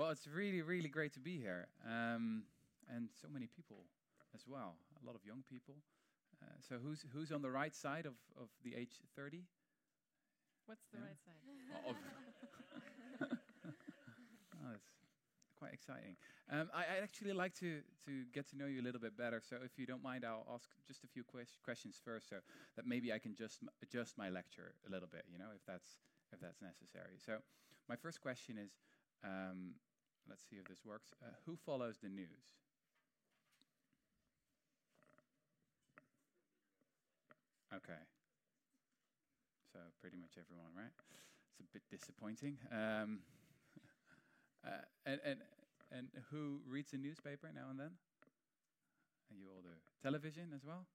Well, it's really, really great to be here, um, and so many people as well. A lot of young people. Uh, so who's who's on the right side of, of the age 30? What's the Yeah. right side? Oh, that's quite exciting. Um, I, I'd actually like to, to get to know you a little bit better. So, if you don't mind, I'll ask just a few ques- questions first, so that maybe I can just m- adjust my lecture a little bit. You know, if that's if that's necessary. So, my first question is, um, let's see if this works. Uh, who follows the news? Okay. So pretty much everyone, right? It's a bit disappointing. Um, uh, and, and, and who reads a newspaper now and then? You all do. Television as well?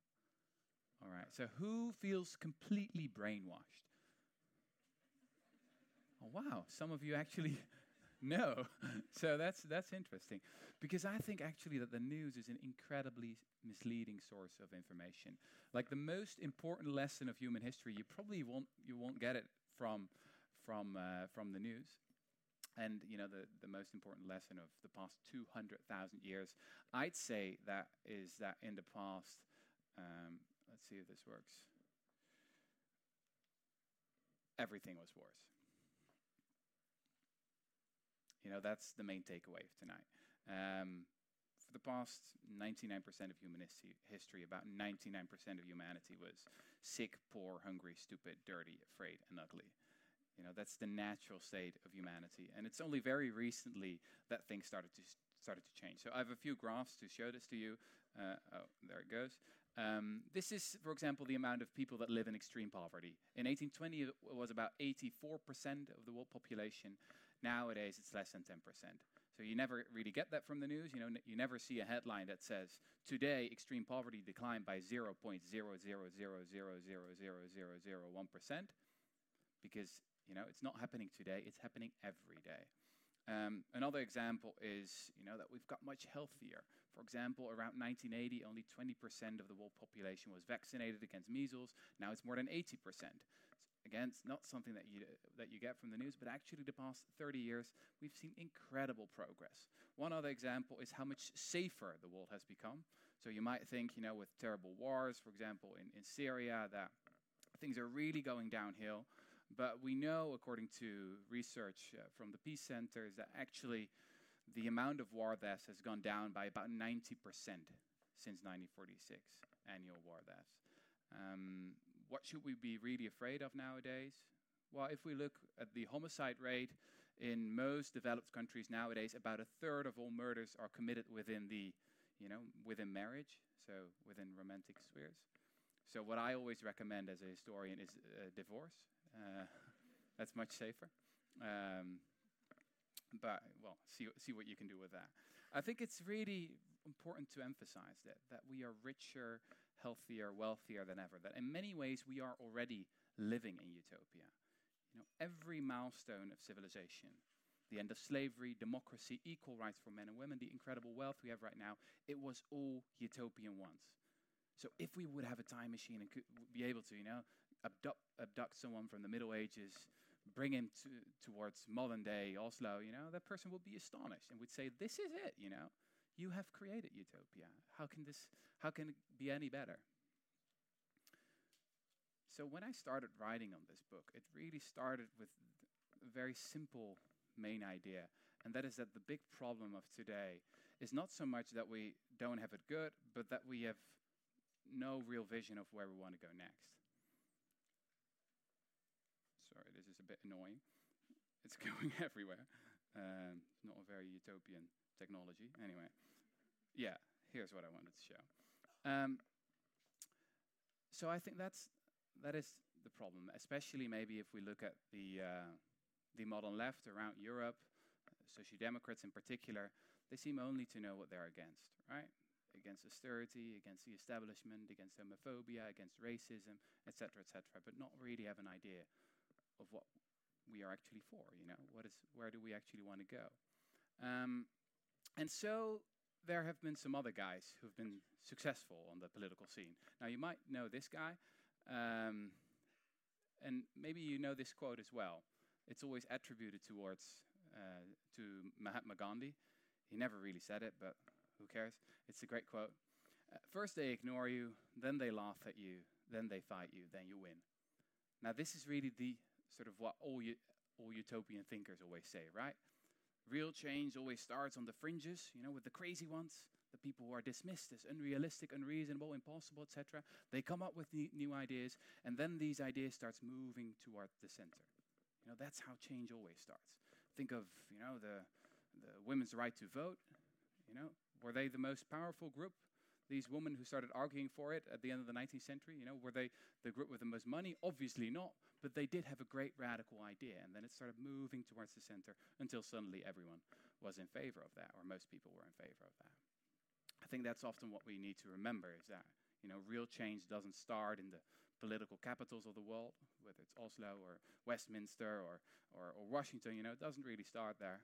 All right. So who feels completely brainwashed? Oh, wow. Some of you actually know. so that's, that's interesting. Because I think actually that the news is an incredibly misleading source of information. Like the most important lesson of human history, you probably won't, you won't get it from, from, uh, from the news. And you know the, the most important lesson of the past 200,000 years, I'd say that is that in the past, um, let's see if this works. Everything was wars. You know that's the main takeaway of tonight. Um, for the past 99% of human history, about 99% of humanity was sick, poor, hungry, stupid, dirty, afraid, and ugly. You know, that's the natural state of humanity. And it's only very recently that things started to, started to change. So I have a few graphs to show this to you. Uh, oh, there it goes. Um, this is, for example, the amount of people that live in extreme poverty. In 1820, it was about 84% of the world population. Nowadays, it's less than 10%. So you never really get that from the news. You know, you never see a headline that says today extreme poverty declined by 0.000000001% because you know it's not happening today; it's happening every day. Um, another example is you know that we've got much healthier. For example, around 1980, only 20% of the world population was vaccinated against measles. Now it's more than 80%. Again, it's not something that you that you get from the news, but actually, the past 30 years, we've seen incredible progress. One other example is how much safer the world has become. So you might think, you know, with terrible wars, for example, in, in Syria, that things are really going downhill. But we know, according to research uh, from the Peace Centers, that actually the amount of war deaths has gone down by about 90% since 1946, annual war deaths. Um, what should we be really afraid of nowadays? Well, if we look at the homicide rate in most developed countries nowadays, about a third of all murders are committed within the, you know, within marriage, so within romantic spheres. So what I always recommend as a historian is uh, divorce. Uh, that's much safer. Um, but well, see see what you can do with that. I think it's really important to emphasize that that we are richer, healthier, wealthier than ever. That in many ways we are already living in utopia. You know, every milestone of civilization, the end of slavery, democracy, equal rights for men and women, the incredible wealth we have right now, it was all utopian once. So if we would have a time machine and could be able to, you know, abduct, abduct someone from the Middle Ages, bring him to, towards modern day Oslo, you know, that person would be astonished and would say, "This is it, you know, you have created utopia. How can this? How can it be any better?" So when I started writing on this book, it really started with a very simple main idea, and that is that the big problem of today is not so much that we don't have it good, but that we have no real vision of where we want to go next. Sorry, this is a bit annoying. It's going everywhere. Um, not a very utopian technology. Anyway, yeah, here's what I wanted to show. Um, so I think that's that is the problem, especially maybe if we look at the uh, the modern left around Europe, social democrats in particular. They seem only to know what they're against, right? against austerity, against the establishment, against homophobia, against racism, etc., etc., but not really have an idea of what we are actually for. You know, what is where do we actually want to go? Um, and so there have been some other guys who've been successful on the political scene. Now you might know this guy, um, and maybe you know this quote as well. It's always attributed towards uh, to Mahatma Gandhi. He never really said it, but who cares? It's a great quote. Uh, first, they ignore you, then they laugh at you, then they fight you, then you win. Now, this is really the sort of what all, all utopian thinkers always say, right? Real change always starts on the fringes, you know, with the crazy ones, the people who are dismissed as unrealistic, unreasonable, impossible, etc. They come up with new ideas, and then these ideas starts moving toward the center. You know, that's how change always starts. Think of, you know, the, the women's right to vote. You know, were they the most powerful group? These women who started arguing for it at the end of the 19th century, you know, were they the group with the most money? Obviously not, but they did have a great radical idea, and then it started moving towards the center until suddenly everyone was in favor of that, or most people were in favor of that. I think that's often what we need to remember is that, you know, real change doesn't start in the political capitals of the world, whether it's Oslo or Westminster or, or, or Washington, you know, it doesn't really start there,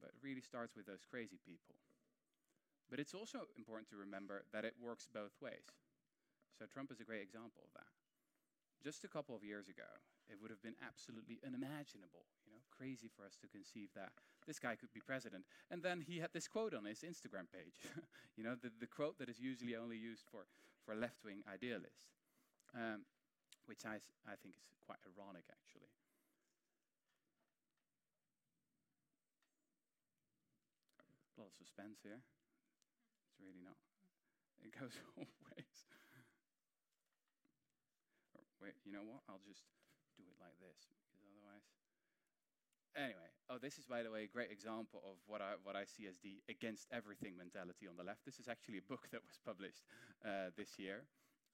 but it really starts with those crazy people. But it's also important to remember that it works both ways. So Trump is a great example of that. Just a couple of years ago, it would have been absolutely unimaginable, you know, crazy for us to conceive that this guy could be president. And then he had this quote on his Instagram page, you know, the, the quote that is usually only used for, for left-wing idealists, um, which I, I think is quite ironic, actually. A lot of suspense here. It's really not. It goes always. Wait, you know what? I'll just do it like this because otherwise. Anyway, oh, this is by the way a great example of what I what I see as the against everything mentality on the left. This is actually a book that was published uh, this year,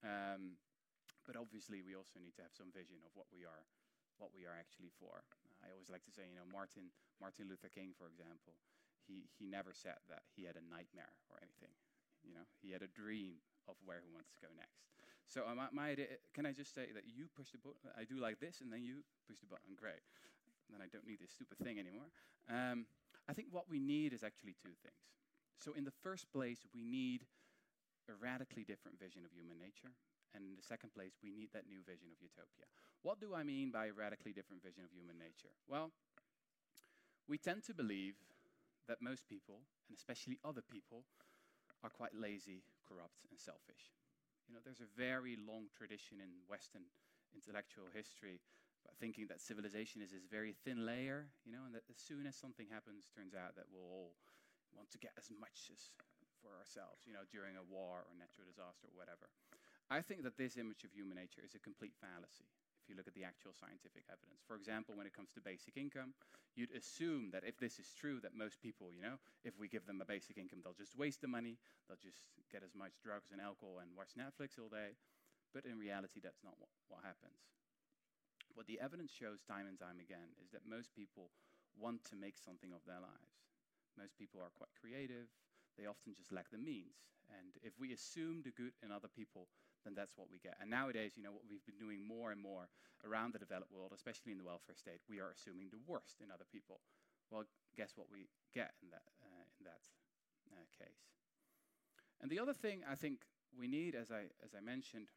um, but obviously we also need to have some vision of what we are, what we are actually for. I always like to say, you know, Martin Martin Luther King, for example, he, he never said that he had a nightmare or anything. You know, he had a dream of where he wants to go next. So uh, my, idea, can I just say that you push the button, I do like this, and then you push the button, great. And then I don't need this stupid thing anymore. Um, I think what we need is actually two things. So in the first place, we need a radically different vision of human nature. And in the second place, we need that new vision of utopia. What do I mean by a radically different vision of human nature? Well, we tend to believe that most people, and especially other people, are quite lazy, corrupt, and selfish. You know, there's a very long tradition in Western intellectual history thinking that civilization is this very thin layer, you know, and that as soon as something happens, turns out that we'll all want to get as much as for ourselves, you know, during a war or natural disaster or whatever. I think that this image of human nature is a complete fallacy you look at the actual scientific evidence. For example, when it comes to basic income, you'd assume that if this is true, that most people, you know, if we give them a basic income, they'll just waste the money, they'll just get as much drugs and alcohol and watch Netflix all day. But in reality, that's not what, what happens. What the evidence shows time and time again is that most people want to make something of their lives. Most people are quite creative, they often just lack the means. And if we assume the good in other people, then that's what we get. And nowadays, you know, what we've been doing more and more around the developed world, especially in the welfare state, we are assuming the worst in other people. Well, guess what we get in that, uh, in that uh, case? And the other thing I think we need, as I, as I mentioned,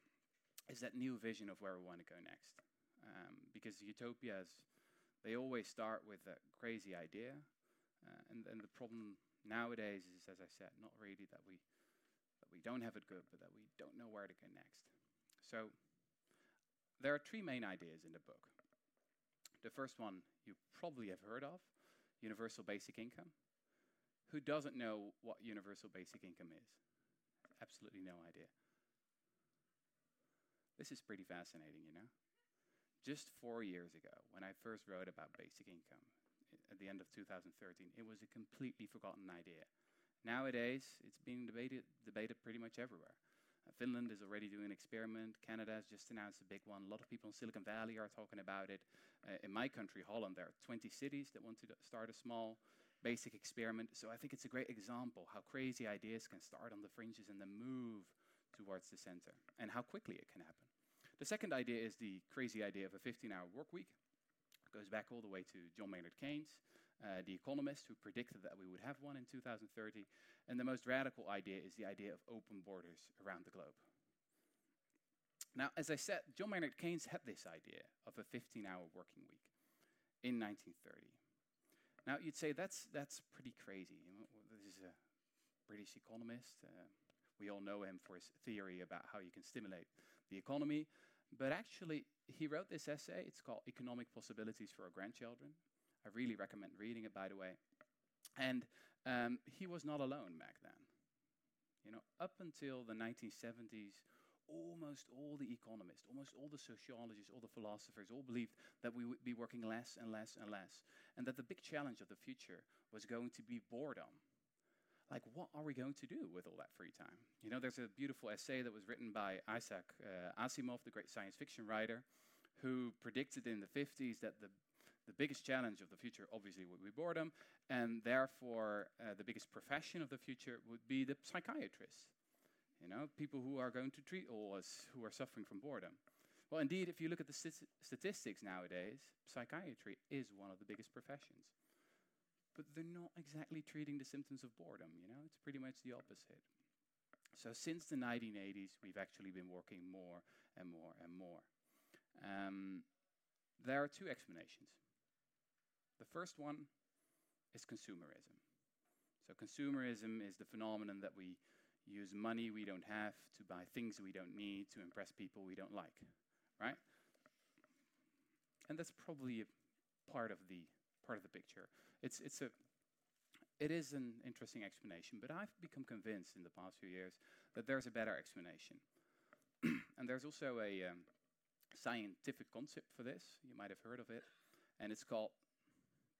is that new vision of where we want to go next. Um, because utopias, they always start with a crazy idea. Uh, and, and the problem nowadays is, as I said, not really that we we don't have it good, but that we don't know where to go next. So there are three main ideas in the book. The first one you probably have heard of, universal basic income. Who doesn't know what universal basic income is? Absolutely no idea. This is pretty fascinating, you know? Just four years ago, when I first wrote about basic income, at the end of 2013, it was a completely forgotten idea. Nowadays, it's being debated, debated pretty much everywhere. Uh, Finland is already doing an experiment. Canada has just announced a big one. A lot of people in Silicon Valley are talking about it. Uh, in my country, Holland, there are 20 cities that want to start a small basic experiment. So I think it's a great example how crazy ideas can start on the fringes and then move towards the center, and how quickly it can happen. The second idea is the crazy idea of a 15-hour work week. It goes back all the way to John Maynard Keynes uh, the economist who predicted that we would have one in 2030. And the most radical idea is the idea of open borders around the globe. Now, as I said, John Maynard Keynes had this idea of a 15 hour working week in 1930. Now, you'd say that's, that's pretty crazy. You know, this is a British economist. Uh, we all know him for his theory about how you can stimulate the economy. But actually, he wrote this essay. It's called Economic Possibilities for Our Grandchildren. I really recommend reading it, by the way. And um, he was not alone back then. You know, up until the 1970s, almost all the economists, almost all the sociologists, all the philosophers all believed that we would be working less and less and less, and that the big challenge of the future was going to be boredom. Like, what are we going to do with all that free time? You know, there's a beautiful essay that was written by Isaac uh, Asimov, the great science fiction writer, who predicted in the 50s that the the biggest challenge of the future obviously would be boredom, and therefore uh, the biggest profession of the future would be the psychiatrist. You know, people who are going to treat all us who are suffering from boredom. Well, indeed, if you look at the st statistics nowadays, psychiatry is one of the biggest professions. But they're not exactly treating the symptoms of boredom, you know, it's pretty much the opposite. So, since the 1980s, we've actually been working more and more and more. Um, there are two explanations. The first one is consumerism. So, consumerism is the phenomenon that we use money we don't have to buy things we don't need to impress people we don't like, right? And that's probably a part of the part of the picture. It's it's a it is an interesting explanation, but I've become convinced in the past few years that there's a better explanation. and there's also a um, scientific concept for this. You might have heard of it, and it's called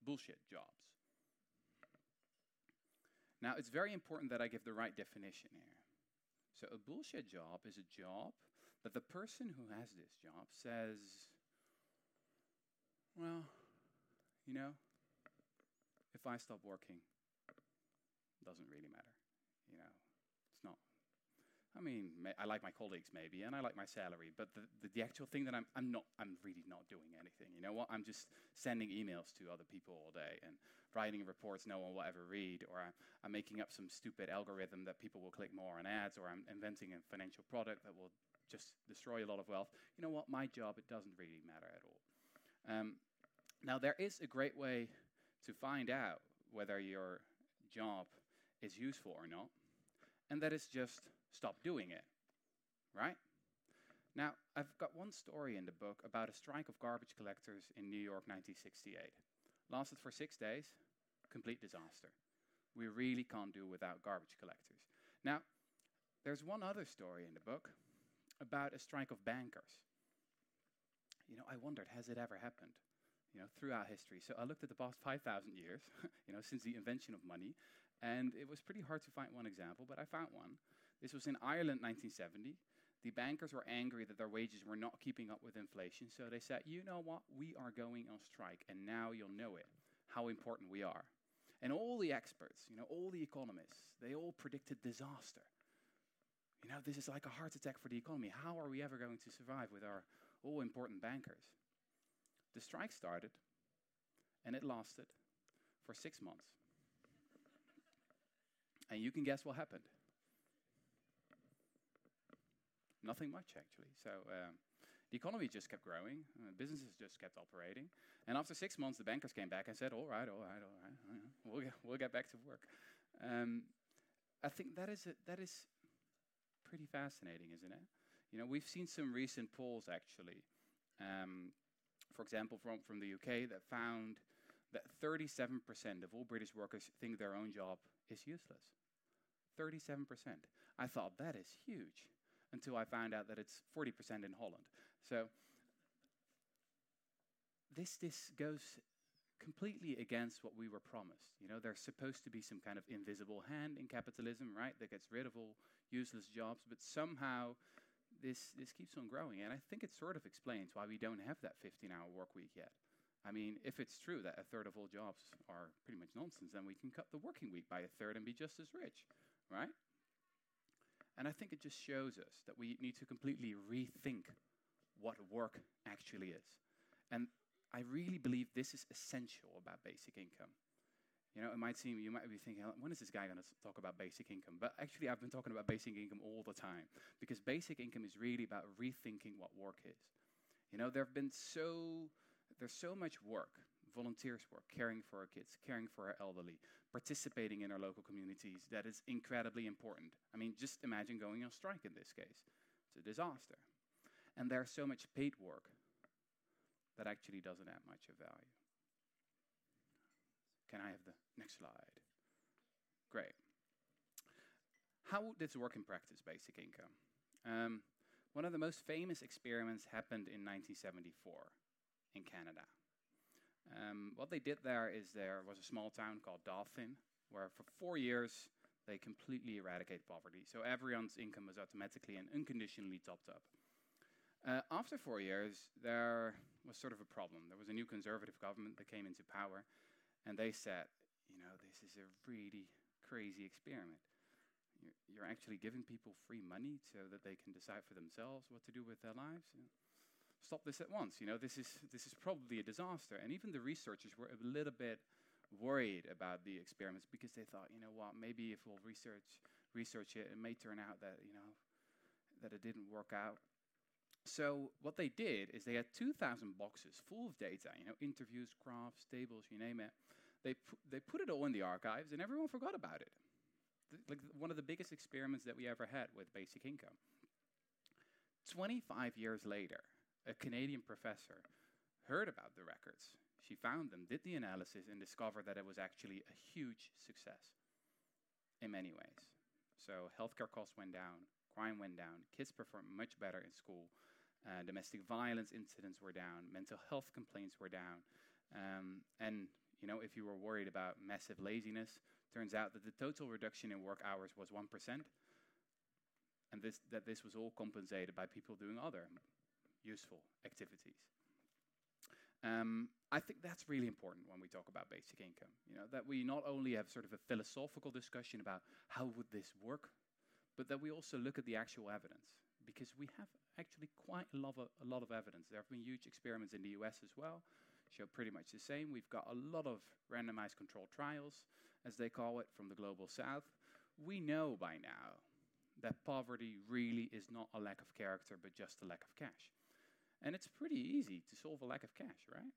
bullshit jobs. Now, it's very important that I give the right definition here. So, a bullshit job is a job that the person who has this job says, well, you know, if I stop working, doesn't really matter. You know, it's not. I mean, I like my colleagues maybe, and I like my salary, but the, the, the, actual thing that I'm, I'm not, I'm really not doing anything. You know what? I'm just sending emails to other people all day and writing reports no one will ever read, or I'm, I'm making up some stupid algorithm that people will click more on ads, or I'm inventing a financial product that will just destroy a lot of wealth. You know what? My job, it doesn't really matter at all. Um, now, there is a great way to find out whether your job is useful or not, and that is just stop doing it, right? Now, I've got one story in the book about a strike of garbage collectors in New York 1968. Lasted for six days, complete disaster. We really can't do without garbage collectors. Now, there's one other story in the book about a strike of bankers. You know, I wondered, has it ever happened? You know, throughout history. So I looked at the past 5,000 years, you know, since the invention of money, and it was pretty hard to find one example, but I found one. This was in Ireland 1970. The bankers were angry that their wages were not keeping up with inflation, so they said, you know what, we are going on strike, and now you'll know it how important we are. And all the experts, you know, all the economists, they all predicted disaster. You know, this is like a heart attack for the economy. How are we ever going to survive with our all important bankers? The strike started, and it lasted for six months. And you can guess what happened. Nothing much, actually. So, um, the economy just kept growing, uh, businesses just kept operating. And after six months, the bankers came back and said, all right, all right, all right, we'll, get, we'll get back to work. Um, I think that is, a, that is pretty fascinating, isn't it? You know, we've seen some recent polls, actually, um, for example, from, from the UK, that found that 37% of all British workers think their own job is useless. 37%. I thought that is huge until I found out that it's 40% in Holland. So this this goes completely against what we were promised. You know, there's supposed to be some kind of invisible hand in capitalism, right, that gets rid of all useless jobs, but somehow this this keeps on growing, and I think it sort of explains why we don't have that 15-hour work week yet. I mean, if it's true that a third of all jobs are pretty much nonsense, then we can cut the working week by a third and be just as rich, right? And I think it just shows us that we need to completely rethink what work actually is. And I really believe this is essential about basic income. You know, it might seem, you might be thinking, when is this guy going to talk about basic income? But actually, I've been talking about basic income all the time because basic income is really about rethinking what work is. You know, there have been so, there's so much work, volunteers work, caring for our kids, caring for our elderly, participating in our local communities. That is incredibly important. I mean, just imagine going on strike in this case. It's a disaster. And there's so much paid work that actually doesn't add much of value. Can I have the next slide? Great. How would this work in practice, basic income? Um, one of the most famous experiments happened in 1974 in Canada. Um, what they did there is there was a small town called Dauphin, where for four years they completely eradicated poverty. So everyone's income was automatically and unconditionally topped up. Uh, after four years, there was sort of a problem. There was a new conservative government that came into power, and they said, you know, this is a really crazy experiment. You're, you're actually giving people free money so that they can decide for themselves what to do with their lives. Stop this at once. You know, this is this is probably a disaster. And even the researchers were a little bit worried about the experiments because they thought, you know what, maybe if we'll research research it, it may turn out that you know that it didn't work out. So what they did is they had 2,000 boxes full of data, you know, interviews, graphs, tables, you name it. They, pu- they put it all in the archives and everyone forgot about it. Th- like one of the biggest experiments that we ever had with basic income. 25 years later, a Canadian professor heard about the records. She found them, did the analysis, and discovered that it was actually a huge success in many ways. So healthcare costs went down, crime went down, kids performed much better in school, uh, domestic violence incidents were down, mental health complaints were down. Um, and, you know, if you were worried about massive laziness, turns out that the total reduction in work hours was 1%, and this, that this was all compensated by people doing other useful activities. Um, I think that's really important when we talk about basic income. You know, that we not only have sort of a philosophical discussion about how would this work, but that we also look at the actual evidence because we have actually quite a lot, of, a lot of evidence. There have been huge experiments in the US as well, show pretty much the same. We've got a lot of randomized controlled trials, as they call it, from the global south. We know by now that poverty really is not a lack of character, but just a lack of cash. And it's pretty easy to solve a lack of cash, right?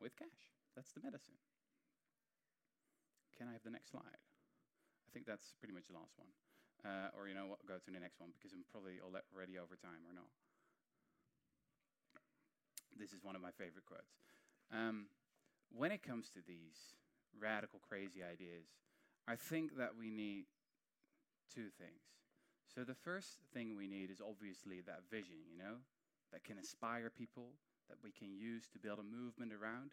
With cash. That's the medicine. Can I have the next slide? I think that's pretty much the last one. Uh, or, you know what, go to the next one because I'm probably already over time or not. This is one of my favorite quotes. Um, when it comes to these radical, crazy ideas, I think that we need two things. So, the first thing we need is obviously that vision, you know, that can inspire people, that we can use to build a movement around,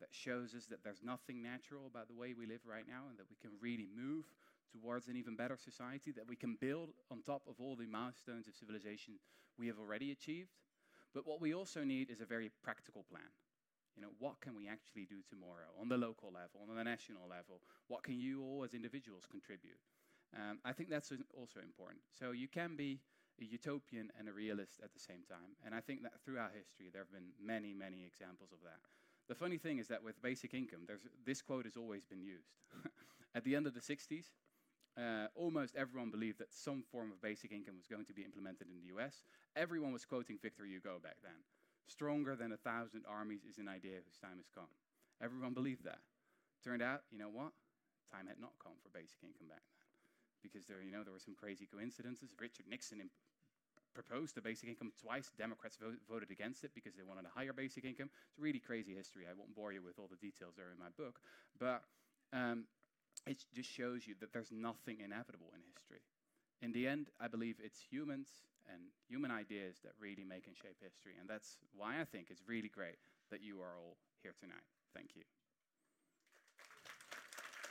that shows us that there's nothing natural about the way we live right now and that we can really move towards an even better society that we can build on top of all the milestones of civilization we have already achieved. But what we also need is a very practical plan. You know, what can we actually do tomorrow on the local level, on the national level? What can you all as individuals contribute? Um, I think that's also important. So you can be a utopian and a realist at the same time. And I think that throughout history, there have been many, many examples of that. The funny thing is that with basic income, this quote has always been used. at the end of the 60s, uh, almost everyone believed that some form of basic income was going to be implemented in the US. Everyone was quoting Victor Hugo back then. Stronger than a thousand armies is an idea whose time has come. Everyone believed that. Turned out, you know what? Time had not come for basic income back then. Because there, you know, there were some crazy coincidences. Richard Nixon imp- proposed the basic income twice. Democrats vo- voted against it because they wanted a higher basic income. It's really crazy history. I won't bore you with all the details there in my book. But um, it just shows you that there's nothing inevitable in history. In the end, I believe it's humans and human ideas that really make and shape history. And that's why I think it's really great that you are all here tonight. Thank you.